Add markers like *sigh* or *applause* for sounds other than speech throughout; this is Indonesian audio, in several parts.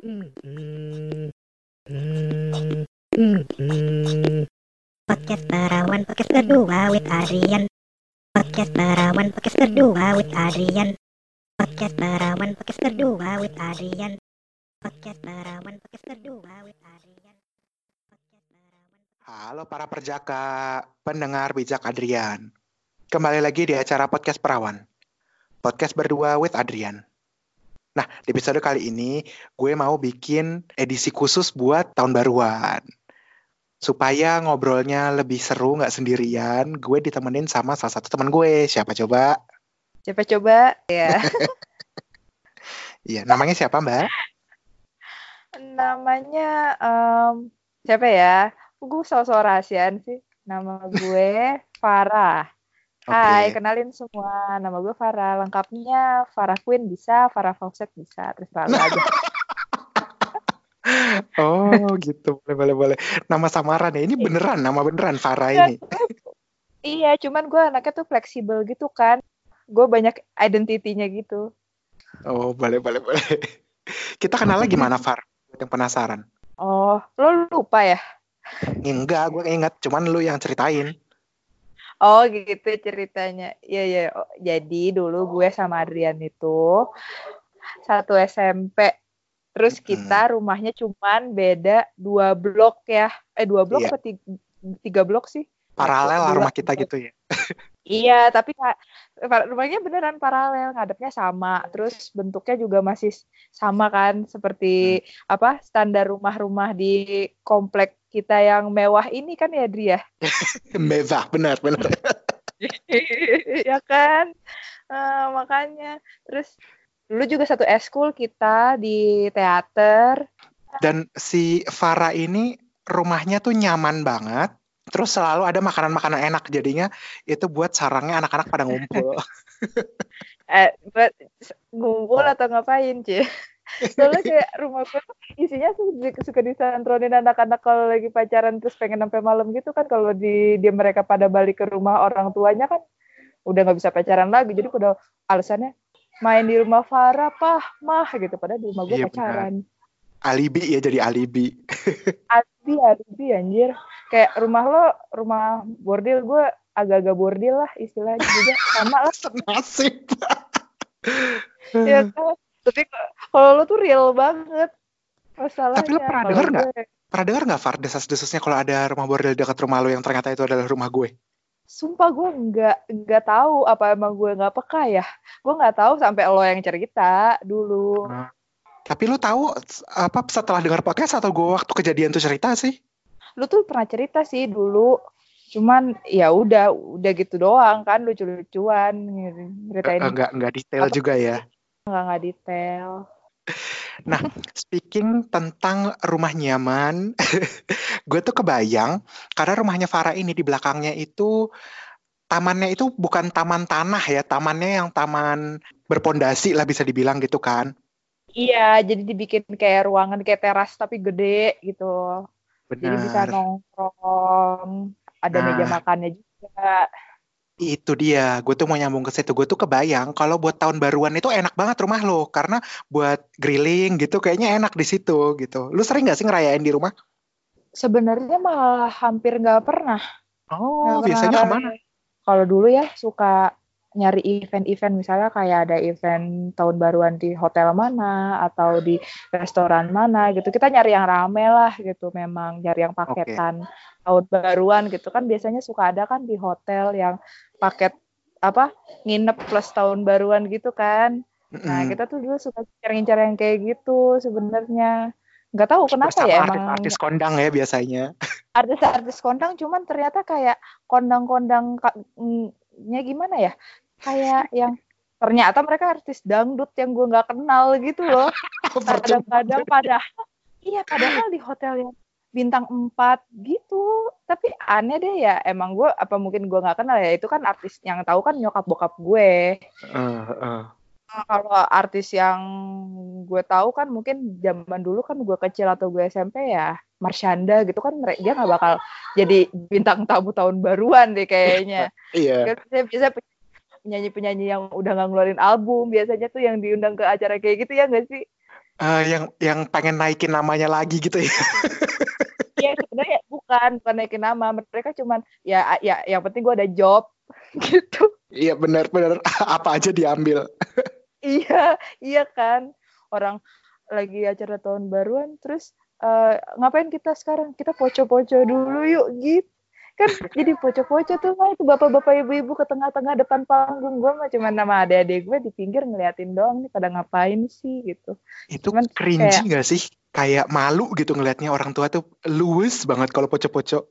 Podcast Perawan Podcast kedua with Adrian Podcast Perawan Podcast kedua with Adrian Podcast Perawan Podcast kedua with Adrian Podcast Perawan Podcast kedua with Adrian Halo para perjaka, pendengar bijak Adrian. Kembali lagi di acara Podcast Perawan. Podcast berdua with Adrian. Nah, di episode kali ini gue mau bikin edisi khusus buat tahun baruan. Supaya ngobrolnya lebih seru, nggak sendirian, gue ditemenin sama salah satu teman gue. Siapa coba? Coba coba ya. *laughs* Iya, namanya siapa mbak? Namanya em, siapa ya? Gue sosok rahasiaan sih. Nama gue Farah. Hai, Oke. kenalin semua. Nama gue Farah. Lengkapnya Farah Queen bisa, Farah Fawcett bisa. Terserah lu aja. *laughs* Oh gitu, boleh boleh boleh. Nama samaran ya, ini beneran, nama beneran Farah ini. iya, cuman gue anaknya tuh fleksibel gitu kan. Gue banyak identitinya gitu. Oh boleh boleh boleh. Kita kenalnya gimana Far? Buat Yang penasaran? Oh, lo lupa ya? Enggak, gue ingat. Cuman lu yang ceritain. Oh gitu ceritanya. Iya iya. Oh, jadi dulu gue sama Adrian itu satu SMP. Terus kita rumahnya cuman beda dua blok ya. Eh dua blok Iya. apa tiga, tiga blok sih? Paralel lah rumah kita gitu ya. *laughs* Iya, tapi Kak, rumahnya beneran paralel, ngadepnya sama. Terus bentuknya juga masih sama kan, seperti apa standar rumah-rumah di komplek kita yang mewah ini kan ya, Dri ya? *laughs* Mewah, benar benar. *laughs* ya kan Eh, makanya terus dulu juga satu eskul kita di teater Dan si Farah ini rumahnya tuh nyaman banget. Terus selalu ada makanan-makanan enak jadinya itu buat sarangnya anak-anak pada ngumpul. *laughs* eh buat ngumpul atau ngapain cie *laughs* soalnya kayak rumah gue isinya suka disantronin anak-anak kalau lagi pacaran terus pengen sampai malam gitu kan kalau di dia mereka pada balik ke rumah orang tuanya kan udah nggak bisa pacaran lagi jadi pada alasannya main di rumah Farah pah mah gitu padahal di rumah gue Iya, benar. Alibi ya jadi alibi. alibi alibi anjir kayak rumah lo rumah bordil gue agak-agak bordil lah istilahnya juga *laughs* sama lah Senasib. ya kan tapi kalau lo tuh real banget masalahnya Tapi lo pernah denger nggak? Pernah dengar nggak Far desas-desusnya kalau ada rumah bordel dekat rumah lu yang ternyata itu adalah rumah gue? sumpah gue nggak nggak tahu apa emang gue nggak peka ya gue nggak tahu sampai lo yang cerita dulu Tapi lu tahu apa setelah dengar podcast atau gue waktu kejadian tuh cerita sih? lu tuh pernah cerita sih dulu cuman ya udah udah gitu doang kan lucu-lucuan ceritain Enggak enggak detail Apa? juga ya. nggak nggak detail *laughs* Speaking tentang rumah nyaman, *laughs* gue tuh kebayang karena rumahnya Farah ini di belakangnya itu tamannya itu bukan taman tanah ya, tamannya yang taman berpondasi lah bisa dibilang gitu kan. Iya jadi dibikin kayak ruangan kayak teras tapi gede gitu jadi bisa Benar. nongkrong ada Nah. meja makannya juga Itu dia, gue tuh mau nyambung ke situ. Gue tuh kebayang kalau buat tahun baruan itu enak banget rumah lo karena buat grilling gitu kayaknya enak di situ gitu. Lu sering gak sih ngerayain di rumah? sebenarnya malah hampir nggak pernah Oh, Nggak biasanya pernah ke mana? Kalau dulu ya suka nyari event-event misalnya kayak ada event tahun baruan di hotel mana atau di restoran mana gitu. Kita nyari yang rame lah gitu memang nyari yang paketan tahun baruan gitu kan biasanya suka ada kan di hotel yang paket apa nginep plus tahun baruan gitu kan. Nah, kita tuh dulu suka cari-cari yang kayak gitu sebenarnya. Nggak tahu kenapa Bersama ya emang artis-artis kondang ya biasanya. *laughs* artis-artis kondang cuman ternyata kayak kondang-kondang mm, nya gimana ya kayak yang ternyata mereka artis dangdut yang gue nggak kenal gitu loh kadang-kadang padahal iya padahal di hotel yang bintang 4 gitu tapi aneh deh ya emang gue apa mungkin gue nggak kenal ya itu kan artis yang tahu kan nyokap bokap gue eh. Nah, kalau artis yang gue tahu kan mungkin zaman dulu kan gue kecil atau gue SMP ya Marshanda gitu kan mere- dia nggak bakal jadi bintang tamu tahun baruan deh kayaknya. *laughs* Iya. Kan biasanya biasa penyanyi-penyanyi yang udah nggak ngeluarin album biasanya tuh yang diundang ke acara kayak gitu ya nggak sih? Eh, yang yang pengen naikin namanya lagi gitu ya. Iya sebenarnya bukan bukan naikin nama mereka cuman ya ya yang penting gue ada job *laughs* gitu Iya benar-benar *laughs* apa aja diambil. iya iya kan orang lagi acara tahun baruan terus eh, ngapain kita sekarang kita poco-poco dulu yuk gitu kan jadi poco-poco tuh mah itu bapak-bapak ibu-ibu ke tengah-tengah depan panggung gue mah cuman nama adik-adik gue di pinggir ngeliatin doang nih pada ngapain sih gitu Itu Cuman cringy nggak sih? Kayak malu gitu ngelihatnya orang tua tuh luwes banget kalau poco-poco.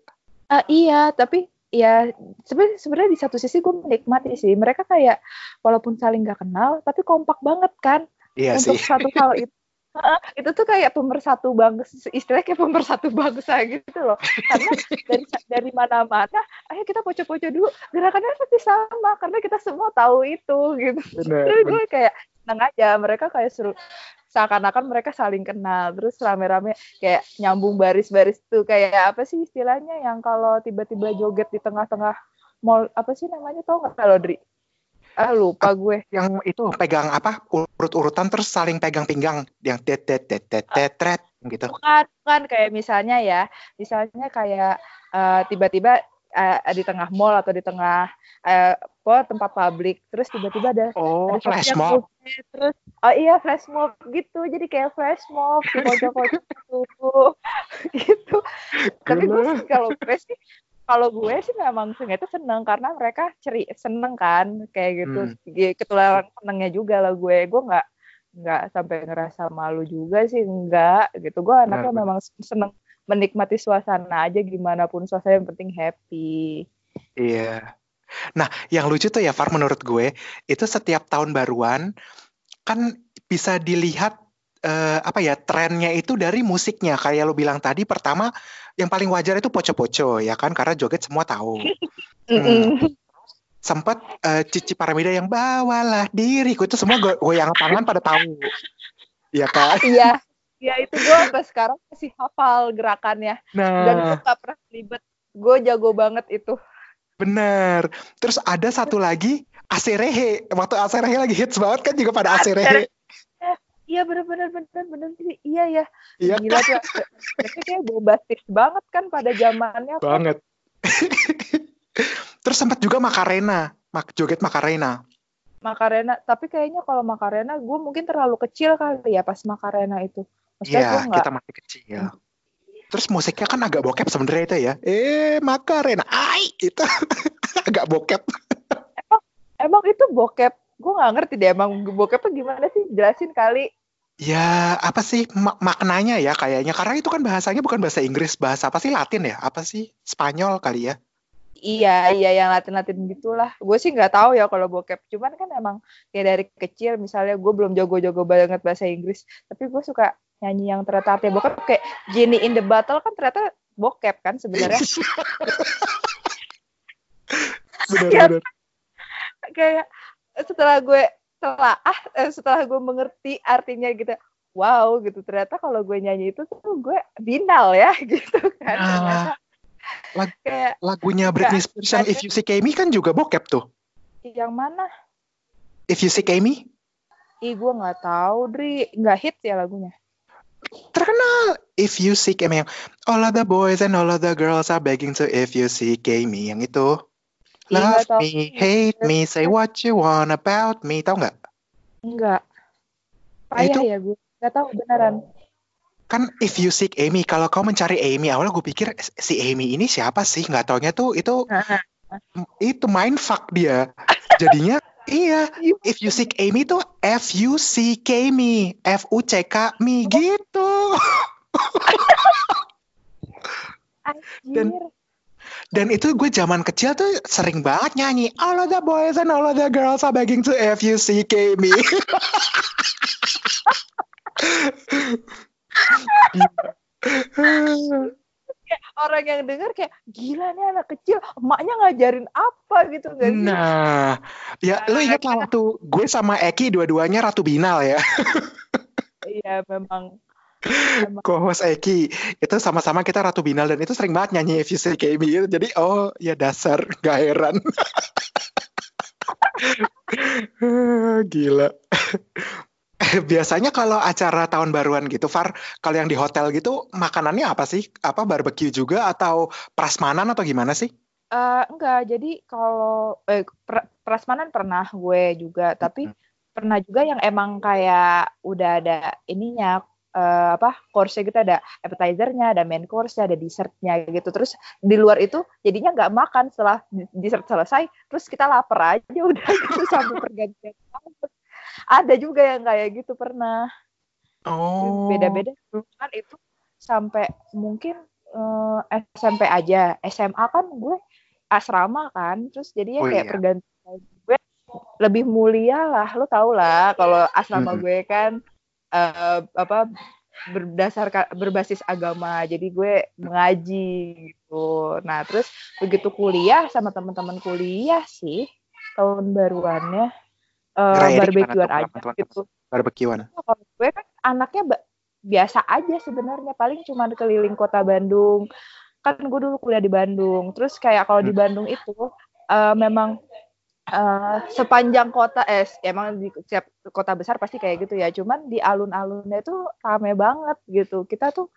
Ah iya, tapi ya sebenarnya sebenarnya di satu sisi gue menikmati sih. Mereka kayak walaupun saling gak kenal, tapi kompak banget kan Iya untuk sih. satu hal itu. *laughs* Itu tuh kayak pemersatu bangsa, istilahnya kayak pemersatu bangsa gitu loh. Karena dari dari mana-mana, ayo kita poco-poco dulu. Gerakannya pasti sama karena kita semua tahu itu gitu. Benar. Tapi gue kayak seneng aja mereka kayak seru seakan-akan mereka saling kenal terus rame-rame kayak nyambung baris-baris tuh kayak apa sih istilahnya yang kalau tiba-tiba joget di tengah-tengah mall apa sih namanya tau nggak lo Dri? Ah lupa gue. Yang itu pegang apa? Urut-urutan terus saling pegang pinggang. Yang tet tet tet tet tet tet, gitu. Bukan, bukan. Kayak misalnya ya, misalnya kayak eh, tiba-tiba eh, di tengah mall atau di tengah eh, apa, tempat publik, terus tiba-tiba ada Oh, ada flash mob. terus oh iya flash mob gitu. Jadi kayak flash mob di pojok-pojok gitu *laughs* gitu. Tapi gue sih kalau gue sih kalau gue sih memang itu seneng karena mereka ceri seneng kan kayak gitu. Hmm. Gi- ketularan senengnya juga lah gue. Gue nggak nggak sampai ngerasa malu juga sih enggak gitu. Gue anaknya Benar, memang seneng menikmati suasana aja gimana pun suasana yang penting happy. Iya. Nah, yang lucu tuh ya Far menurut gue itu setiap tahun baruan kan bisa dilihat eh, apa ya trennya itu dari musiknya. Kayak lo bilang tadi pertama yang paling wajar itu poco-poco ya kan karena joget semua tahu. *laughs* Mm-mm. Sempat eh, Cici Paramida yang bawalah diriku itu semua go- goyang tangan pada tahu. Iya kan? *laughs* Iya, iya itu gue sampai sekarang masih hafal gerakannya dan itu Nah, gak pernah ribet. Gue jago banget itu. bener. Terus ada satu lagi Aserehe. Waktu Aserehe lagi hits banget kan juga pada Aserehe. Iya bener-bener bener-bener sih. Iya ya. Iya Gila tuh. Mereka kayak bombastis banget kan pada zamannya. kan. banget. *laughs* Terus sempat juga Makarena, mak joget Makarena. Makarena. Tapi kayaknya kalau Makarena gue mungkin terlalu kecil kali ya pas Makarena itu. Iya, kita masih kecil. Terus musiknya kan agak bokep sebenarnya itu ya. Eh, Makarena, ai itu *laughs* agak bokep. Emang itu bokep. Gue nggak ngerti deh emang bokepnya gimana sih. Jelasin kali. Ya, apa sih mak- maknanya ya kayaknya? Karena itu kan bahasanya bukan bahasa Inggris, bahasa apa sih Latin ya? Apa sih Spanyol kali ya? Iya, iya yang Latin-Latin gitulah. Gue sih nggak tahu ya kalau bokep. Cuman kan emang kayak dari kecil misalnya gue belum jago-jago banget bahasa Inggris, tapi gue suka nyanyi yang ternyata artinya bokep kayak Genie in the Battle kan ternyata bokep kan sebenarnya. *laughs* Benar-benar. kayak setelah gue setelah ah eh, setelah gue mengerti artinya gitu. Wow gitu ternyata kalau gue nyanyi itu tuh gue binal ya *laughs* gitu kan. Nah, Ternyata lag- kayak Lagunya Britney Spears yang If You See Me kan juga bokep tuh. yang mana? If You See Me Ih gue nggak tahu Dri, nggak hits ya lagunya. terkenal. If You See Me yang All of the boys and all of the girls are begging to If You See Me yang itu. Nggak Love tahu. me, hate me, say what you want about me. Tahu nggak? Enggak. Ya, Payah itu- ya gue. Gak tahu beneran. Kan if you seek Amy, kalau kau mencari Amy, awalnya gue pikir si Amy ini siapa sih? Nggak taunya tuh itu itu mindfuck dia. Jadinya *laughs* iya, if you seek Amy tuh F U C K me, F U C K me gitu. *laughs* *laughs* Dan-. Dan itu gue zaman kecil tuh sering banget nyanyi All of the boys and all of the girls are begging to F U C K me. *laughs* Orang yang denger kayak gila nih anak kecil, emaknya ngajarin apa gitu kan? Nah, ya lo ingat lah waktu gue sama Eki dua-duanya Ratu Binal ya. *laughs* Iya memang. Co-host Eki itu sama-sama kita Ratu Binal dan itu sering banget nyanyi If You Say KB gitu. Jadi oh ya dasar gak heran. *laughs* Gila. *laughs* biasanya kalau acara tahun baruan gitu, Far, kalau yang di hotel gitu makanannya apa sih? Apa barbecue juga atau prasmanan atau gimana sih? Eh, enggak, jadi kalau eh, pra- prasmanan pernah gue juga, tapi pernah juga yang emang kayak udah ada ininya eh, apa course gitu ada appetizer-nya, ada main course-nya, ada dessert-nya gitu. Terus di luar itu jadinya nggak makan setelah dessert selesai, terus kita lapar aja *laughs* udah gitu sampai pergantian. Ada juga yang kayak gitu pernah. Oh. Beda-beda. Kan itu sampai mungkin eh, SMP aja. SMA kan gue asrama kan, terus jadinya Oh, kayak iya. pergantian gue lebih mulia lah. Lo tau lah kalau asrama Mm-mm. gue kan eh, apa berdasarkan berbasis agama. Jadi gue mengaji gitu. Nah, terus begitu kuliah sama teman-teman kuliah sih tahun baruannya eh Ngerayainnya gimana barbekyuan aja teman-teman? gitu. Barbekyuan. Kalau gue kan anaknya biasa aja sebenarnya paling cuma keliling kota Bandung kan gue dulu kuliah di Bandung terus kayak kalau di Hmm. Bandung itu eh, memang eh, sepanjang kota eh emang di setiap kota besar pasti kayak gitu ya. Cuman di alun-alunnya itu rame banget gitu. Kita tuh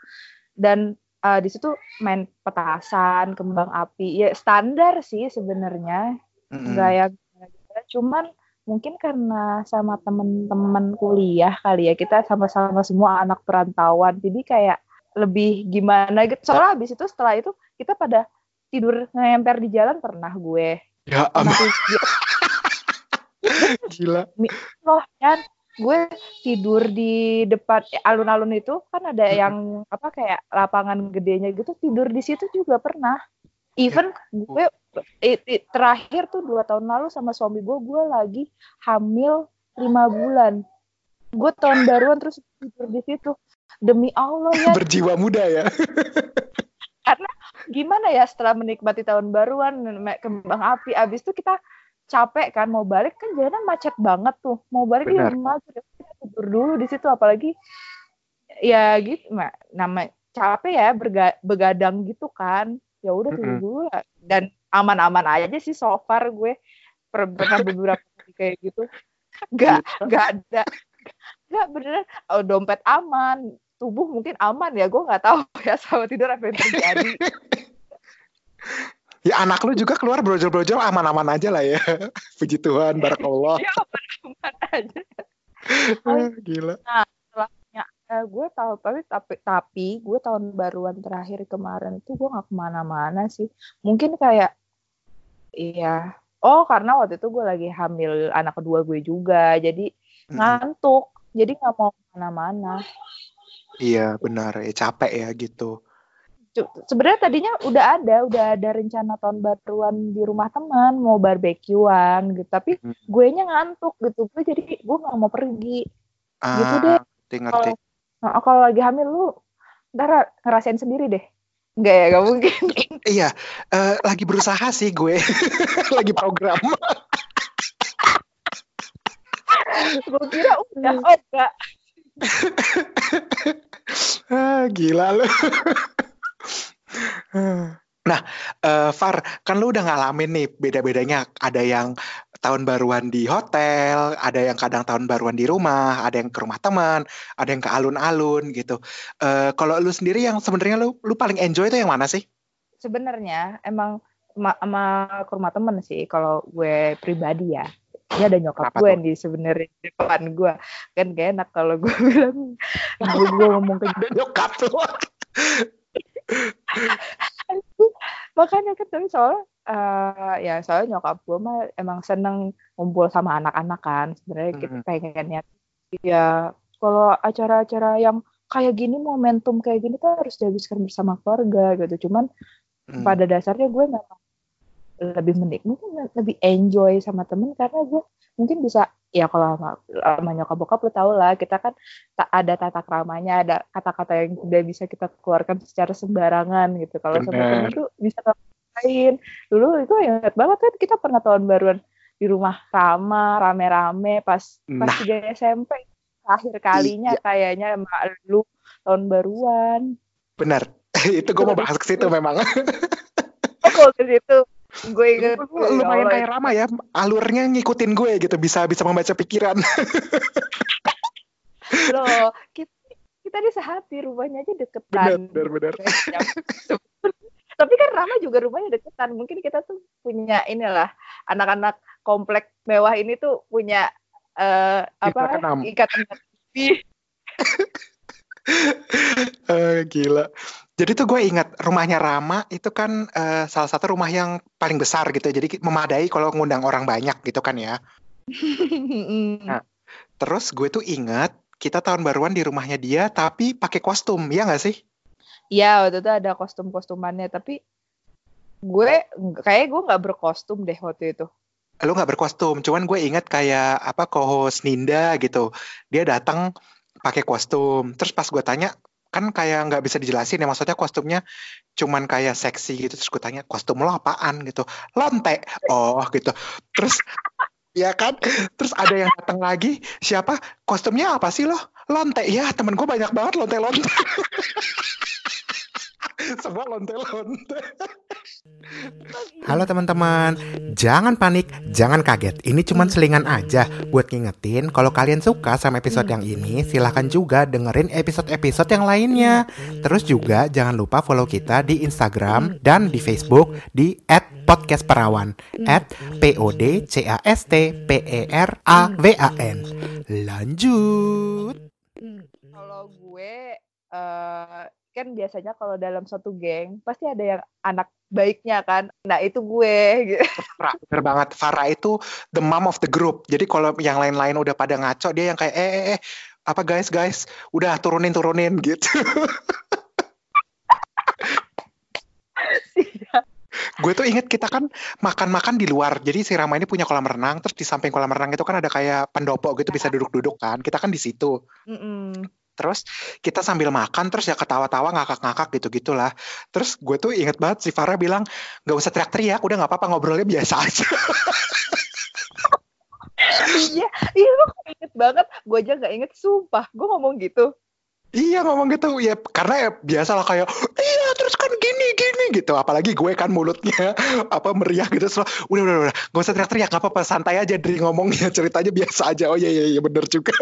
dan eh, di situ main petasan kembang api. Ya standar sih sebenarnya. Yang gimana-gimana. cuman mungkin karena sama temen-temen kuliah kali ya. Kita sama-sama semua anak perantauan. Jadi kayak lebih gimana gitu. Soalnya habis itu setelah itu kita pada tidur ngemper di jalan pernah gue. Ya ampun, gila. loh kan gue tidur di depan eh, alun-alun itu kan ada Mm-mm. yang apa kayak lapangan gedenya gitu tidur di situ juga pernah even gue i- i- terakhir tuh dua tahun lalu sama suami gue gue lagi hamil lima bulan gue tahun baruan terus tidur di situ demi Allah ya *laughs* Berjiwa muda ya. *laughs* gimana ya setelah menikmati tahun baruan kembang api abis itu kita capek kan mau balik kan jalanan macet banget tuh. Mau balik di rumah kita tidur dulu di situ apalagi ya gitu Ma- nama capek ya berga- begadang gitu kan. Ya udah tidur Mm-mm. dulu lah. dan aman-aman aja sih so far gue. Per- pernah beberapa kali kayak gitu. Nggak nggak ada. Nggak beneran. Oh, dompet aman. Tubuh mungkin aman ya gue nggak tahu *laughs* ya sama tidur apa yang terjadi *laughs* Ya anak lu juga keluar brojol-brojol aman-aman aja lah ya. *laughs* Puji Tuhan, barakallah. ya aman aja Oh, *laughs* Gila. Eh, gue tahu tapi tapi tapi gue tahun baruan terakhir kemarin itu gue nggak ke mana-mana sih mungkin kayak iya oh karena waktu itu gue lagi hamil anak kedua gue juga jadi Mm-mm. ngantuk jadi nggak mau ke mana-mana Iya benar ya capek ya gitu. Sebenarnya tadinya udah ada udah ada rencana tahun baruan di rumah teman mau barbekyuan gitu tapi Hmm. gue nya ngantuk gitu gue jadi gue nggak mau pergi Ah, Gitu deh. Nah, kalau lagi hamil lu ntar ngerasain sendiri deh. Enggak ya, gak mungkin. *laughs* Iya, eh, lagi berusaha sih gue. *laughs* lagi program. *laughs* Gue kira udah, oh enggak. Ah, gila lu. Nah, eh, Far, kan lu udah ngalamin nih beda-bedanya. Ada yang tahun baruan di hotel, ada yang kadang tahun baruan di rumah, ada yang ke rumah teman, ada yang ke alun-alun gitu. Eh, kalau lu sendiri yang sebenarnya lu lu paling enjoy itu yang mana sih? Sebenarnya emang ma- sama ke rumah temen sih kalau gue pribadi ya. Ini ada nyokap Kenapa gue tuh? nih sebenarnya di depan gue. Kan gak enak kalau gue *laughs* bilang gue, gue ngomong ke nyokap tuh. *laughs* makanya kan tapi soalnya eh, ya soalnya nyokap gue mah emang seneng ngumpul sama anak-anak kan sebenarnya kita Mm-mm. pengennya ya kalau acara-acara yang kayak gini momentum kayak gini tuh harus dihabiskan bersama keluarga gitu cuman Hmm. pada dasarnya gue memang lebih menik mungkin lebih enjoy sama temen karena gue mungkin bisa ya kalau sama, sama nyokap bokap lu tau lah kita kan tak ada tata keramanya ada kata-kata yang tidak bisa kita keluarkan secara sembarangan gitu kalau sama temen tuh bisa ngapain dulu itu ingat banget kan kita pernah tahun baruan di rumah Rama rame-rame pas pas Nah. tiga SMP akhir kalinya Iya. kayaknya emak lu tahun baruan Benar. *laughs* itu gue mau bahas ke situ memang. oh ke situ gue inget Lu- lumayan ya kayak Rama ya, alurnya ngikutin gue gitu, bisa bisa membaca pikiran. *laughs* loh kita kita di sehati rumahnya aja deketan Benar, benar, benar. *laughs* tapi kan Rama juga rumahnya deketan mungkin kita tuh punya inilah anak-anak komplek mewah ini tuh punya eh apa Ikatan. ikatan *laughs* *laughs* Eh, gila. Jadi tuh gue ingat rumahnya Rama itu kan eh, salah satu rumah yang paling besar gitu. Jadi memadai kalau ngundang orang banyak gitu kan ya. *laughs* Nah. Terus gue tuh ingat kita tahun baruan di rumahnya dia tapi pakai kostum, ya nggak sih? Iya waktu itu ada kostum-kostumannya tapi gue kayak gue nggak berkostum deh waktu itu. Lu nggak berkostum, cuman gue ingat kayak apa co-host Ninda gitu. Dia datang pakai kostum. Terus pas gue tanya kan kayak nggak bisa dijelasin ya maksudnya kostumnya cuman kayak seksi gitu. Terus gue tanya kostum lo apaan? gitu. Lonte oh gitu. Terus ya kan? Terus ada yang datang lagi siapa? Kostumnya apa sih lo? Lonte ya temen gue banyak banget lonte lonte *laughs* semua lonte lonte Halo teman-teman, jangan panik, jangan kaget. Ini cuman selingan aja buat ngingetin kalau kalian suka sama episode yang ini, silahkan juga dengerin episode-episode yang lainnya. Terus juga jangan lupa follow kita di Instagram dan di Facebook di @podcastperawan @p-o-d-c-a-s-t-p-e-r-a-w-a-n. Lanjut. Kalau gue eh kan biasanya kalau dalam satu geng pasti ada yang anak baiknya kan. Nah itu gue. gitu. Farah, bener banget. Farah itu the mom of the group. Jadi kalau yang lain-lain udah pada ngaco, dia yang kayak eh eh, eh apa guys guys, udah turunin turunin gitu. Gue tuh inget kita kan makan-makan di luar. Jadi si Rama ini punya kolam renang, terus di samping kolam renang itu kan ada kayak pendopo gitu bisa duduk-duduk kan. Kita kan di situ. Mm-mm. Terus kita sambil makan terus ya ketawa-tawa ngakak-ngakak gitu-gitulah. Terus gue tuh inget banget si Farah bilang nggak usah teriak-teriak, udah nggak apa-apa ngobrolnya biasa aja. *laughs* iya, iya lo inget banget. Gue aja nggak inget, sumpah. Gue ngomong gitu. Iya ngomong gitu ya karena ya biasa lah kayak iya terus kan gini gini gitu apalagi gue kan mulutnya *laughs* apa meriah gitu so, udah udah udah gak usah teriak-teriak gak apa-apa santai aja dari ngomongnya *laughs* ceritanya biasa aja oh iya iya iya bener juga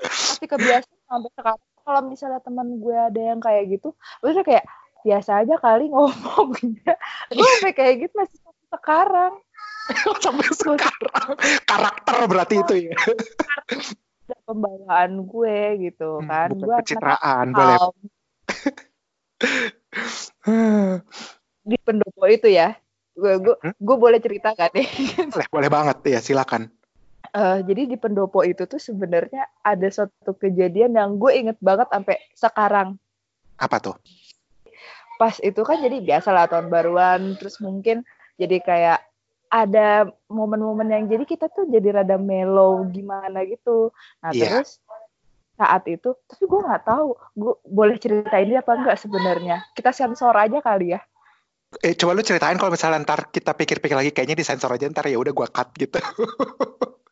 Tapi kebiasaan sampai sekarang. Kalau misalnya teman gue ada yang kayak gitu, udah kayak biasa aja kali ngomongnya. *laughs* Gue sampai kayak gitu masih sampai sekarang. *laughs* sampai sekarang karakter berarti itu ya pembawaan gue gitu Hmm, kan. bukan gue pencitraan boleh di pendopo itu ya. Gue gue Hmm? gue boleh cerita kan nih. boleh boleh banget ya silakan Eh, jadi di pendopo itu tuh sebenarnya ada suatu kejadian yang gue inget banget sampai sekarang. apa tuh Pas itu kan jadi biasa lah tahun baruan, terus mungkin jadi kayak ada momen-momen yang jadi kita tuh jadi rada mellow gimana gitu. Nah Iya. terus saat itu, tapi gue nggak tahu, gue boleh ceritain dia apa enggak sebenarnya. Kita sensor aja kali ya. eh coba lu ceritain kalau misalnya ntar kita pikir-pikir lagi kayaknya disensor aja ntar ya udah gua cut gitu *laughs*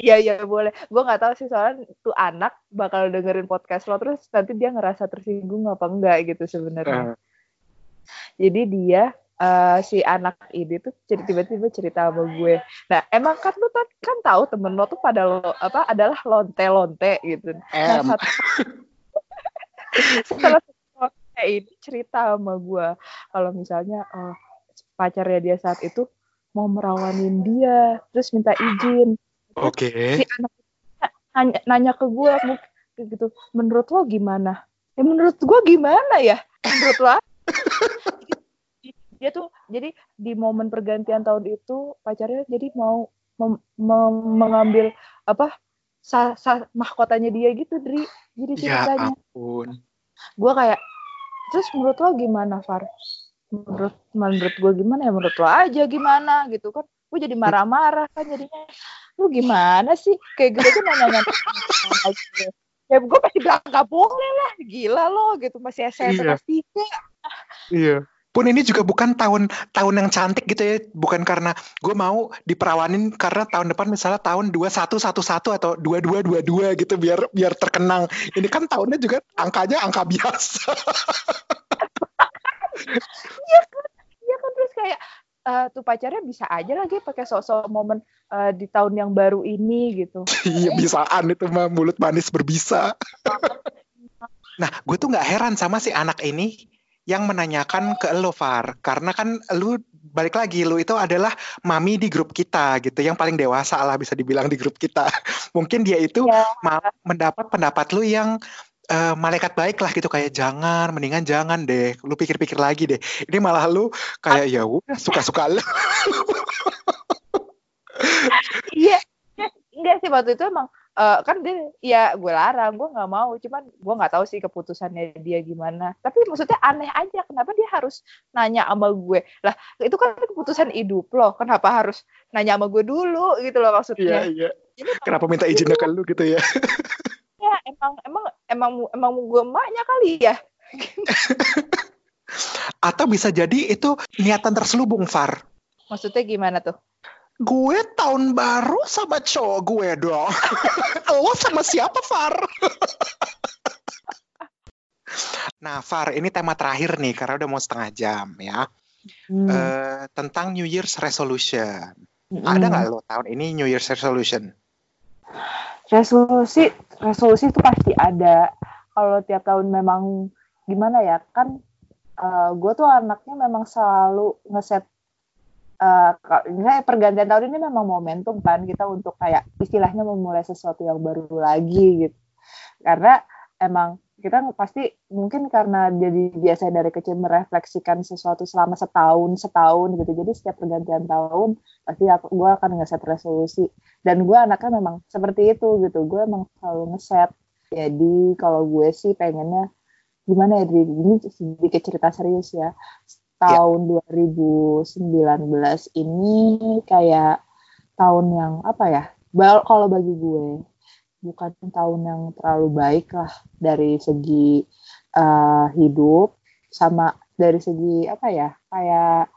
Iya iya boleh. Gue nggak tahu sih soalnya tuh anak bakal dengerin podcast lo terus nanti dia ngerasa tersinggung apa enggak gitu sebenarnya. Eh, Jadi dia eh, si anak ini tuh tiba-tiba cerita sama gue. Nah emang kan lu kan, kan tahu temen lo tuh pada lo apa adalah lonte-lonte gitu. Nah, satu, *laughs* setelah lonte ini cerita sama gue kalau misalnya eh, pacarnya dia saat itu mau merawanin dia, terus minta izin. Oke. Si anak nanya, nanya ke gue gitu menurut lo gimana? Ya menurut gue gimana ya? Menurut lo apa?" dia tuh jadi di momen pergantian tahun itu pacarnya jadi mau mem- mem- mengambil apa sa, sa- mahkotanya dia gitu Dri. Jadi ya ceritanya. ampun. Gue kayak terus menurut lo gimana Far? Menurut menurut gue gimana ya? Menurut lo aja gimana? Gitu kan. Gue jadi marah-marah kan jadinya lu gimana sih kayak gitu aja nanya-nanya ya gue pasti bilang gak boleh lah gila lo gitu masih SMP Iya. kelas tiga Iya. Pun ini juga bukan tahun tahun yang cantik gitu ya, bukan karena gue mau diperawanin karena tahun depan misalnya tahun 2111 atau 2222 gitu biar biar terkenang. Ini kan tahunnya juga angkanya angka biasa. *laughs* iya kan terus kayak eh, tuh pacarnya bisa aja lagi pakai sosok momen eh, di tahun yang baru ini gitu. *laughs* Iya bisaan itu mah mulut manis berbisa. *laughs* nah, gue tuh nggak heran sama si anak ini yang menanyakan ke lo Far karena kan lu balik lagi lu itu adalah mami di grup kita gitu yang paling dewasa lah bisa dibilang di grup kita *laughs* mungkin dia itu Ya. mendapat pendapat lu yang eh, malaikat baik lah gitu kayak jangan mendingan jangan deh lu pikir-pikir lagi deh ini malah lu kayak ya udah suka-suka lu Iya, enggak sih waktu itu emang eh, kan dia ya gue larang, gue nggak mau, cuman gue nggak tahu sih keputusannya dia gimana. Tapi maksudnya aneh aja, kenapa dia harus nanya sama gue? Lah itu kan keputusan hidup loh, kenapa harus nanya sama gue dulu gitu loh iya maksudnya? iya Jadi kenapa minta izinnya ke lu gitu ya ya emang emang emang emang gue emaknya kali ya. *laughs* atau bisa jadi itu niatan terselubung Far Maksudnya gimana tuh? Gue tahun baru sama cowok gue dong. *laughs* Lo sama siapa, Far? *laughs* nah, Far, ini tema terakhir nih, karena udah mau setengah jam ya. Hmm. Eh, tentang New Year's Resolution. Mm-mm. Ada nggak lo tahun ini New Year's Resolution? Resolusi resolusi itu pasti ada. Kalau tiap tahun memang gimana ya kan gue tuh anaknya memang selalu ngeset eh misalnya pergantian tahun ini memang momentum kan kita untuk kayak istilahnya memulai sesuatu yang baru lagi gitu. Karena emang kita pasti mungkin karena jadi biasa dari kecil merefleksikan sesuatu selama setahun setahun gitu. Jadi setiap pergantian tahun pasti aku gue akan ngeset resolusi. Dan gue anaknya memang seperti itu gitu. Gue emang selalu ngeset. Jadi kalau gue sih pengennya gimana ya ini sedikit cerita serius ya. Tahun 2019 ini kayak tahun yang apa ya? Kalau bagi gue bukan tahun yang terlalu baik lah dari segi eh, hidup sama dari segi apa ya kayak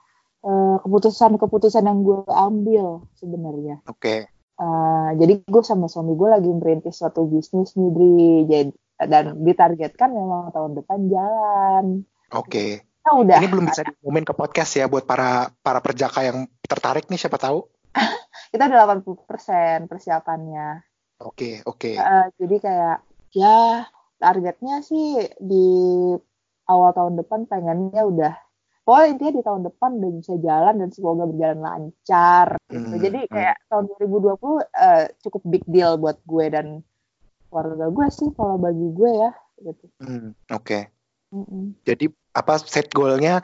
eh, keputusan-keputusan yang gue ambil sebenarnya Oke. Uh, jadi gue sama suami gue lagi merintis suatu bisnis nih Dri jadi dan ditargetkan memang tahun depan jalan Oke. kita udah Ini belum bisa diumumin ke podcast ya buat para para perjaka yang tertarik nih siapa tahu. *laughs* kita udah 80% persiapannya Oke, oke. Uh, jadi kayak ya targetnya sih di awal tahun depan pengennya udah pokoknya intinya di tahun depan udah bisa jalan dan semoga berjalan lancar gitu. Hmm, jadi hmm. kayak tahun 2020 uh, cukup big deal buat gue dan keluarga gue sih kalau bagi gue ya gitu Hmm, oke. Mm-mm. Jadi apa set goalnya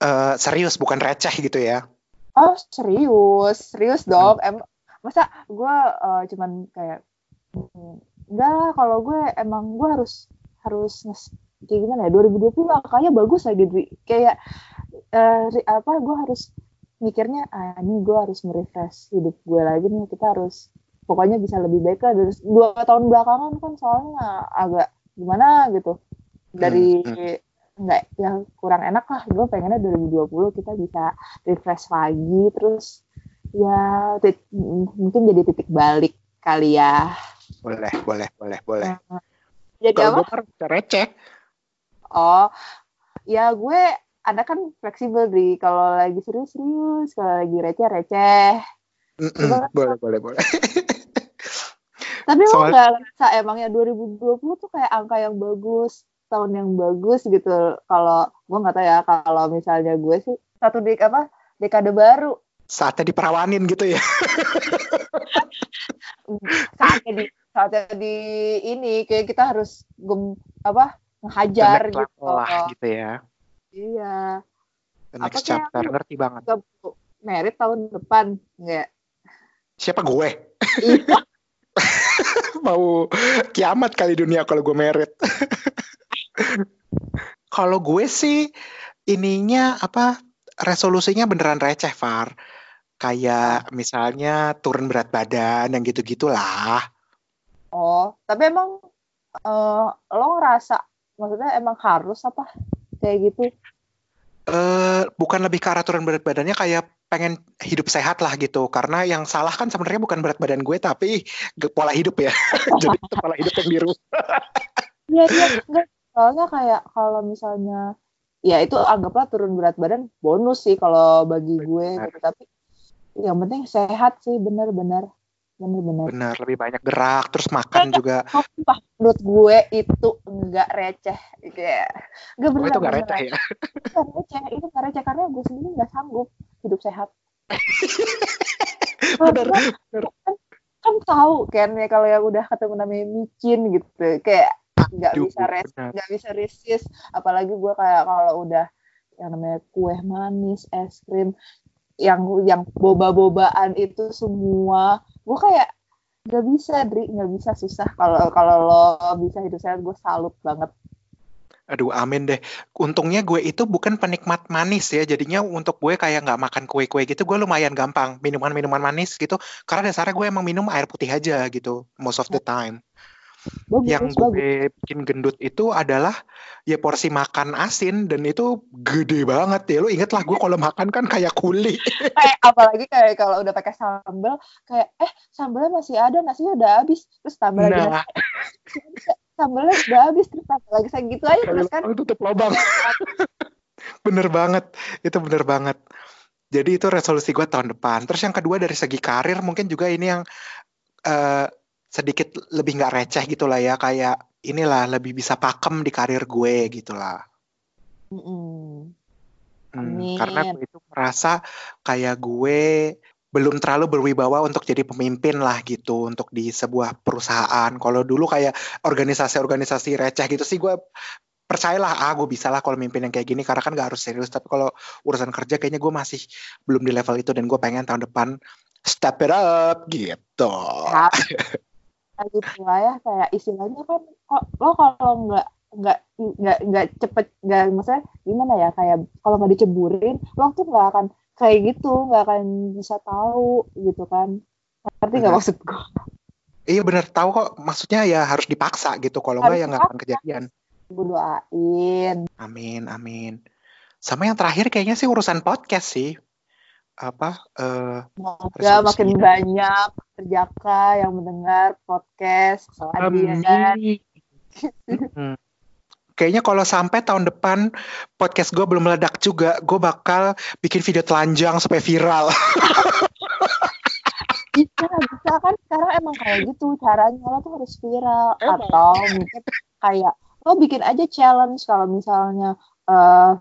eh, serius bukan receh gitu ya? Oh serius, serius dong. Em, masa gue eh, cuman kayak mm, enggak lah kalau gue emang gue harus harus kayak gimana ya 2020 angkanya bagus lagi Dri. kayak ri- apa gue harus mikirnya ah ini gue harus merefresh hidup gue lagi nih kita harus pokoknya bisa lebih baik lah. Dari dua tahun belakangan kan soalnya agak gimana gitu. Dari Hmm, nggak yang kurang enak lah gue pengennya 2020 kita bisa refresh lagi terus ya mungkin jadi titik balik kali ya Boleh, boleh, boleh, boleh. jadi Kalau apa gue kan receh. oh ya gue ada kan fleksibel di kalau lagi serius-serius kalau lagi receh-receh Coba- boleh, boleh, boleh. *laughs* tapi lo Soal- nggak ngerasa emangnya 2020 tuh kayak angka yang bagus tahun yang bagus gitu kalau gue nggak tahu ya kalau misalnya gue sih satu dek apa dekade baru Saatnya diperawanin gitu ya. *laughs* saatnya di saatnya di ini kayak kita harus gem, apa ngehajar next gitu lah gitu ya. iya The Apa next kayak chapter, ngerti banget. merit tahun depan nggak Siapa gue? iya *laughs* Mau kiamat kali dunia kalau gue merit. *laughs* kalau gue sih ininya apa resolusinya beneran receh, Far. Kayak misalnya turun berat badan yang gitu-gitulah. Oh tapi emang eh, lo ngerasa maksudnya emang harus apa? Kayak gitu? Eh bukan lebih ke arah turun berat badannya kayak pengen hidup sehat lah gitu. Karena yang salah kan sebenarnya bukan berat badan gue tapi pola hidup ya. *laughs* Jadi itu pola hidup yang dirusak Iya iya enggak. Soalnya kayak kalau misalnya ya itu anggaplah turun berat badan bonus sih kalau bagi gue gitu. Tapi yang penting sehat sih bener-bener bener-bener Bener, lebih banyak gerak, terus makan juga. sumpah menurut gue itu enggak receh kayak enggak Oh, bener itu gak receh ya? Bukan receh itu enggak receh karena gue sendiri nggak sanggup hidup sehat *laughs* Bener, Karena bener. kan, kan tahu kan ya kalau yang udah ketemu namanya micin gitu kayak nggak bisa res bener. nggak bisa resist apalagi gue kayak kalau udah yang namanya kue manis es krim yang yang boba-bobaan itu semua gue kayak nggak bisa Dri nggak bisa susah kalau kalau lo bisa hidup sehat gue salut banget Aduh, amin deh. Untungnya gue itu bukan penikmat manis ya. Jadinya untuk gue kayak nggak makan kue-kue gitu, gue lumayan gampang. Minuman-minuman manis gitu. Karena dasarnya gue emang minum air putih aja gitu, most of the time. Bagus Yang bagus gue bikin gendut itu adalah ya porsi makan asin dan itu gede banget ya. Lu inget lah gue kalau makan kan kayak kuli. *laughs* kayak apalagi kayak kalau udah pakai sambal kayak eh sambalnya masih ada nasinya udah habis terus tambah lagi Nah, *laughs* nasi sambalnya udah habis terus tambah lagi saya gitu aja terus kan Kalau tutup lubang. *laughs* bener banget. Itu bener banget. Jadi itu resolusi gue tahun depan. Terus yang kedua dari segi karir mungkin juga ini yang eh, sedikit lebih nggak receh gitu lah ya. Kayak inilah lebih bisa pakem di karir gue gitu lah. Mm-mm. Hmm, karena gue itu merasa kayak gue belum terlalu berwibawa untuk jadi pemimpin lah gitu untuk di sebuah perusahaan. Kalau dulu kayak organisasi-organisasi receh gitu sih gue percayalah ah gue bisa lah kalau mimpin yang kayak gini karena kan gak harus serius tapi kalau urusan kerja kayaknya gue masih belum di level itu dan gue pengen tahun depan step it up gitu. Lagi pula ya kayak istilahnya kan kok lo kalau nggak nggak nggak nggak cepet nggak maksudnya gimana ya kayak kalau nggak diceburin lo tuh nggak akan kayak gitu nggak akan bisa tahu gitu kan ngerti nggak maksud gue Iya bener tahu kok maksudnya ya harus dipaksa gitu kalau nggak ya nggak akan kejadian. gue doain Amin, amin. Sama yang terakhir kayaknya sih urusan podcast sih. Apa? Resolusinya. makin banyak terjaka yang mendengar podcast Adrian Hmm. Kayaknya kalau sampai tahun depan podcast gue belum meledak juga, gue bakal bikin video telanjang supaya viral. bisa *laughs* bisa kan sekarang emang kayak gitu caranya lo tuh harus viral Emang. atau mungkin kayak lo bikin aja challenge kalau misalnya eh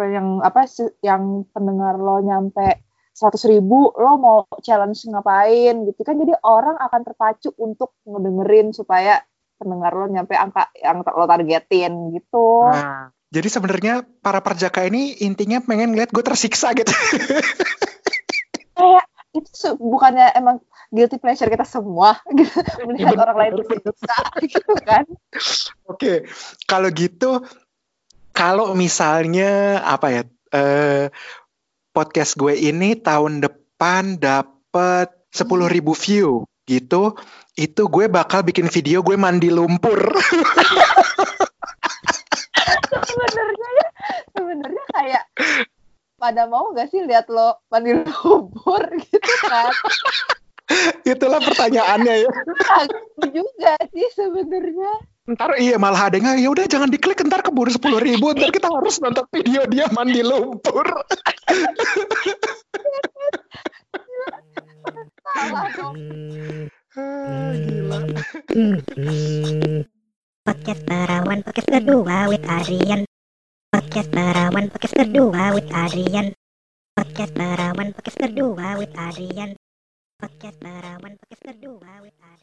yang apa yang pendengar lo nyampe seratus ribu lo mau challenge ngapain gitu kan. Jadi orang akan terpacu untuk ngedengerin supaya pendengar lo nyampe angka yang lo targetin gitu. Nah, jadi sebenarnya para perjaka ini intinya pengen ngeliat gue tersiksa gitu. *laughs* kayak itu bukannya emang guilty pleasure kita semua *laughs* gitu melihat Bener, orang lain tersiksa *laughs* gitu kan. Oke, kalau gitu, kalau misalnya apa ya, eh, podcast gue ini tahun depan dapet 10.000 ribu view gitu, itu gue bakal bikin video gue mandi lumpur. sebenarnya ya sebenarnya kayak pada mau gak sih lihat lo mandi lumpur gitu kan Itulah pertanyaannya ya. aku juga sih sebenarnya Ntar iya malah ada yang ya udah jangan diklik ntar keburu 10.000 ribu ntar kita harus nonton video dia mandi lumpur. Podcast Perawan Podcast kedua with Adrian. Podcast Perawan Podcast kedua with Adrian. Podcast Perawan Podcast kedua with Adrian. Podcast Perawan Podcast kedua with Adrian